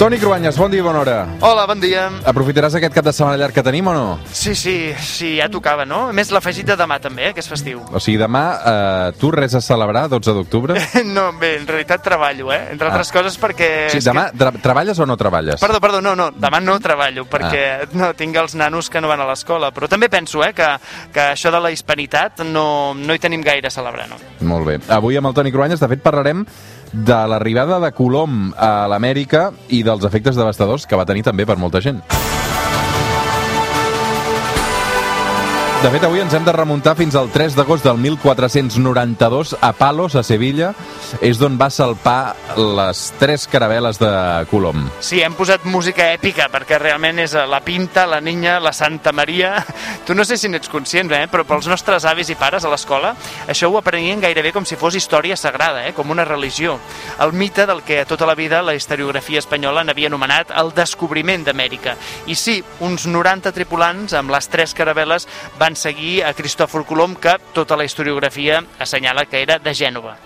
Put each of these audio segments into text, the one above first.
Toni Cruanyes, bon dia i bona hora. Hola, bon dia. Aprofitaràs aquest cap de setmana llarg que tenim o no? Sí, sí, sí, ja tocava, no? A més, l'afegit de demà també, eh, que és festiu. O sigui, demà, eh, tu res a celebrar, 12 d'octubre? No, bé, en realitat treballo, eh? Entre altres Ah. coses perquè... Sí, demà tra treballes o no treballes? Que... Perdó, perdó, no, no, demà no treballo, perquè Ah. no tinc els nanos que no van a l'escola, però també penso, eh, que, que això de la hispanitat no, no hi tenim gaire a celebrar, no? Molt bé. Avui amb el Toni Cruanyes, de fet, parlarem de l'arribada de Colom a l'Amèrica i dels efectes devastadors que va tenir també per molta gent. De fet, avui ens hem de remuntar fins al 3 d'agost del 1492 a Palos, a Sevilla. És d'on va salpar les tres caravel·les de Colom. Sí, hem posat música èpica, perquè realment és la Pinta, la Niña, la Santa Maria... Tu no sé si n'ets conscient, eh? però pels nostres avis i pares a l'escola això ho aprenien gairebé com si fos història sagrada, eh? com una religió. El mite del que tota la vida la historiografia espanyola n'havia anomenat el descobriment d'Amèrica. I sí, uns 90 tripulants amb les tres caravel·les van seguir a Cristòfor Colom, que tota la historiografia assenyala que era de Gènova.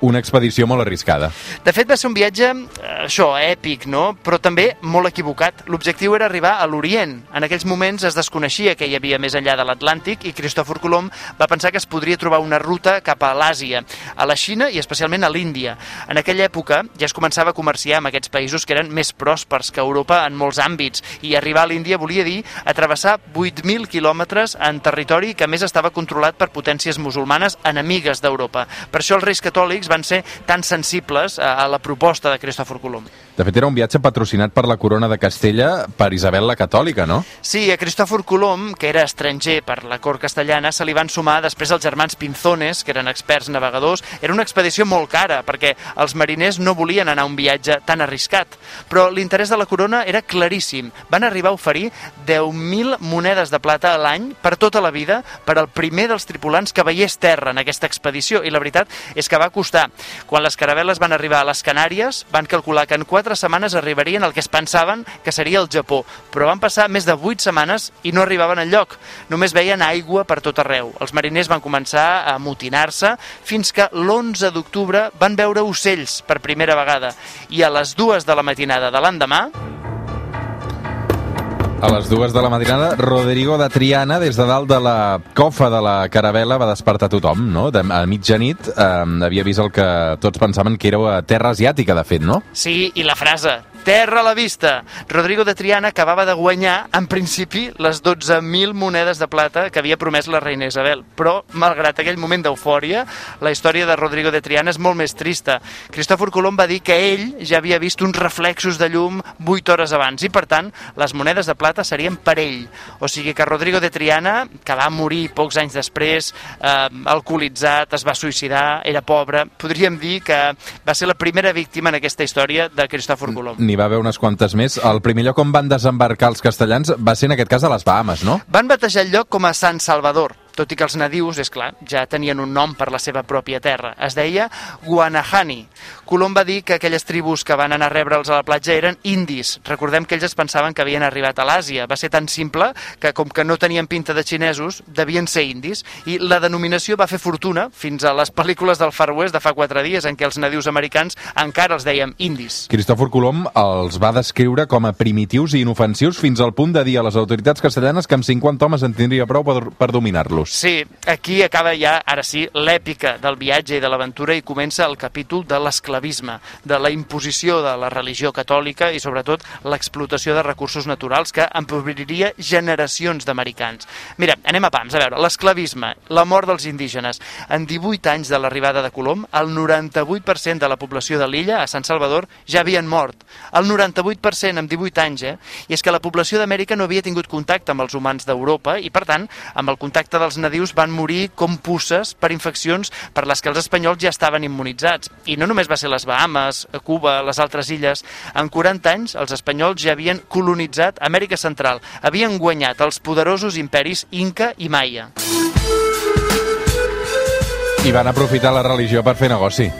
Una expedició molt arriscada. De fet, va ser un viatge, eh, això, èpic, no? Però també molt equivocat. L'objectiu era arribar a l'Orient. En aquells moments es desconeixia que hi havia més enllà de l'Atlàntic i Cristòfor Colom va pensar que es podria trobar una ruta cap a l'Àsia, a la Xina i especialment a l'Índia. En aquella època ja es començava a comerciar amb aquests països que eren més pròspers que Europa en molts àmbits i arribar a l'Índia volia dir atravessar 8.000 quilòmetres en territori que més estava controlat per potències musulmanes enemigues d'Europa. Per això els reis catòlics van ser tan sensibles a, a la proposta de Cristòfor Colom. De fet, era un viatge patrocinat per la corona de Castella per Isabel la Catòlica, no? Sí, a Cristòfor Colom, que era estranger per la cort castellana, se li van sumar després els germans Pinzones, que eren experts navegadors. Era una expedició molt cara, perquè els mariners no volien anar a un viatge tan arriscat. Però l'interès de la corona era claríssim. Van arribar a oferir 10.000 monedes de plata a l'any per tota la vida per al primer dels tripulants que veiés terra en aquesta expedició. I la veritat és que va costar. Quan les caravel·les van arribar a les Canàries, van calcular que en quatre setmanes arribarien al que es pensaven que seria el Japó. Però van passar més de vuit setmanes i no arribaven al lloc. Només veien aigua per tot arreu. Els mariners van començar a amotinar-se fins que l'11 d'octubre van veure ocells per primera vegada. I a les dues de la matinada de l'endemà, A les dues de la matinada, Rodrigo de Triana, des de dalt de la cofa de la caravela, va despertar tothom, no? De, a mitjanit eh, havia vist el que tots pensaven que era terra asiàtica, de fet, no? Sí, i la frase, terra a la vista. Rodrigo de Triana acabava de guanyar, en principi, les 12.000 monedes de plata que havia promès la reina Isabel. Però, malgrat aquell moment d'eufòria, la història de Rodrigo de Triana és molt més trista. Cristòfor Colom va dir que ell ja havia vist uns reflexos de llum 8 hores abans i, per tant, les monedes de plata serien per ell. O sigui que Rodrigo de Triana, que va morir pocs anys després, eh, alcoholitzat, es va suïcidar, era pobre, podríem dir que va ser la primera víctima en aquesta història de Cristòfor Colom. N'hi va haver unes quantes més. El primer lloc on van desembarcar els castellans va ser en aquest cas a les Bahamas, no? Van batejar el lloc com a Sant Salvador, tot i que els nadius, és clar, ja tenien un nom per la seva pròpia terra. Es deia Guanahani. Colom va dir que aquelles tribus que van anar a rebre'ls a la platja eren indis. Recordem que ells es pensaven que havien arribat a l'Àsia. Va ser tan simple que, com que no tenien pinta de xinesos, devien ser indis. I la denominació va fer fortuna fins a les pel·lícules del Far West de fa quatre dies, en què els nadius americans encara els dèiem indis. Cristòfor Colom els va descriure com a primitius i inofensius fins al punt de dir a les autoritats castellanes que amb 50 homes en tindria prou per, per dominar-los. Sí, aquí acaba ja, ara sí, l'èpica del viatge i de l'aventura i comença el capítol de l'esclavisme, de la imposició de la religió catòlica i sobretot l'explotació de recursos naturals que empobriria generacions d'americans. Mira, anem a pams, a veure, l'esclavisme, la mort dels indígenes. En 18 anys de l'arribada de Colom, el 98% de la població de l'illa, a Sant Salvador, ja havien mort. El 98% en 18 anys, eh? I és que la població d'Amèrica no havia tingut contacte amb els humans d'Europa i, per tant, amb el contacte dels nadius van morir com pusses per infeccions per les que els espanyols ja estaven immunitzats. I no només va ser les Bahamas, Cuba, les altres illes. En 40 anys, els espanyols ja havien colonitzat Amèrica Central. Havien guanyat els poderosos imperis Inca i Maia. I van aprofitar la religió per fer negoci.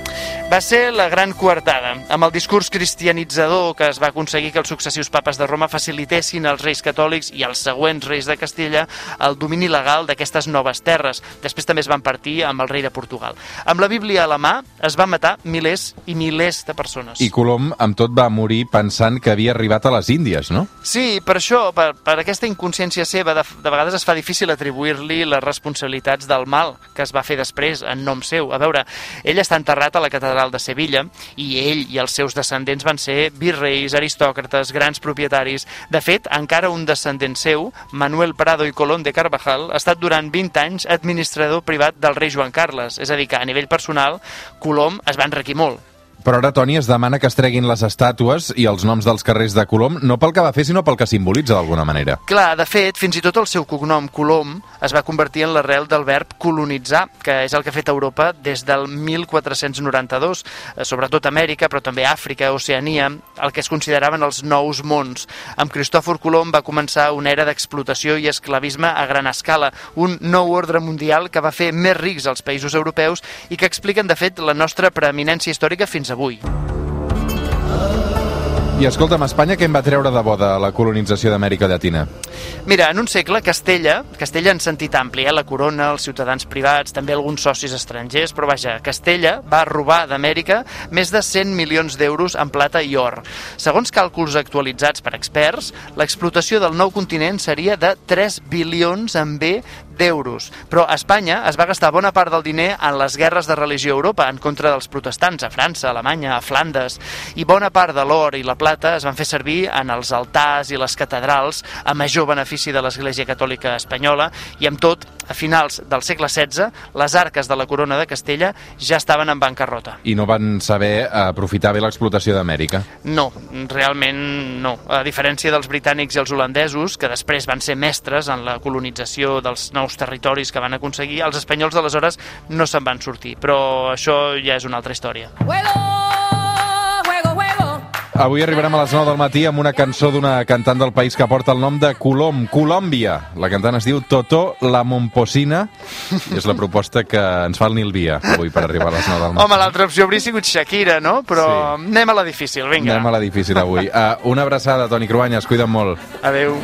Va ser la gran coartada, amb el discurs cristianitzador que es va aconseguir que els successius papes de Roma facilitessin als reis catòlics i als següents reis de Castella el domini legal d'aquestes noves terres. Després també es van partir amb el rei de Portugal. Amb la Bíblia a la mà es van matar milers i milers de persones. I Colom, amb tot, va morir pensant que havia arribat a les Índies, no? Sí, per això, per, per aquesta inconsciència seva, de, de vegades es fa difícil atribuir-li les responsabilitats del mal que es va fer després en nom seu. A veure, ell està enterrat a la catedral de Sevilla i ell i els seus descendents van ser virreis, aristòcrates, grans propietaris. De fet, encara un descendent seu, Manuel Prado i Colón de Carvajal, ha estat durant 20 anys administrador privat del rei Joan Carles. És a dir, que a nivell personal, Colom es va enriquir molt. Però ara, Toni, es demana que es treguin les estàtues i els noms dels carrers de Colom, no pel que va fer, sinó pel que simbolitza d'alguna manera. Clar, de fet, fins i tot el seu cognom, Colom, es va convertir en l'arrel del verb colonitzar, que és el que ha fet Europa des del 1492, eh, sobretot Amèrica, però també Àfrica, Oceania, el que es consideraven els nous mons. Amb Cristòfor Colom va començar una era d'explotació i esclavisme a gran escala, un nou ordre mundial que va fer més rics els països europeus i que expliquen, de fet, la nostra preeminència històrica fins avui. I escolta'm, Espanya què en va treure de bo de la colonització d'Amèrica Llatina? Mira, en un segle, Castella, Castella en sentit ampli, eh? la corona, els ciutadans privats, també alguns socis estrangers, però vaja, Castella va robar d'Amèrica més de 100 milions d'euros en plata i or. Segons càlculs actualitzats per experts, l'explotació del nou continent seria de 3 bilions en B d'euros. Però a Espanya es va gastar bona part del diner en les guerres de religió a Europa en contra dels protestants, a França, a Alemanya, a Flandes, i bona part de l'or i la plata es van fer servir en els altars i les catedrals a major benefici de l'Església Catòlica Espanyola i amb tot, a finals del segle XVI, les arques de la corona de Castella ja estaven en bancarrota. I no van saber aprofitar bé l'explotació d'Amèrica? No, realment no. A diferència dels britànics i els holandesos, que després van ser mestres en la colonització dels nous territoris que van aconseguir, els espanyols d'aleshores no se'n van sortir. Però això ja és una altra història. Avui arribarem a les 9 del matí amb una cançó d'una cantant del país que porta el nom de Colom, Colòmbia. La cantant es diu Totó la Momposina i és la proposta que ens fa el Nil Via avui per arribar a les 9 del matí. Home, l'altra opció hauria sigut Shakira, no? Però sí. anem a la difícil, vinga. Anem a la difícil avui. Uh, una abraçada, Toni Cruanyes, cuida't molt. Adéu.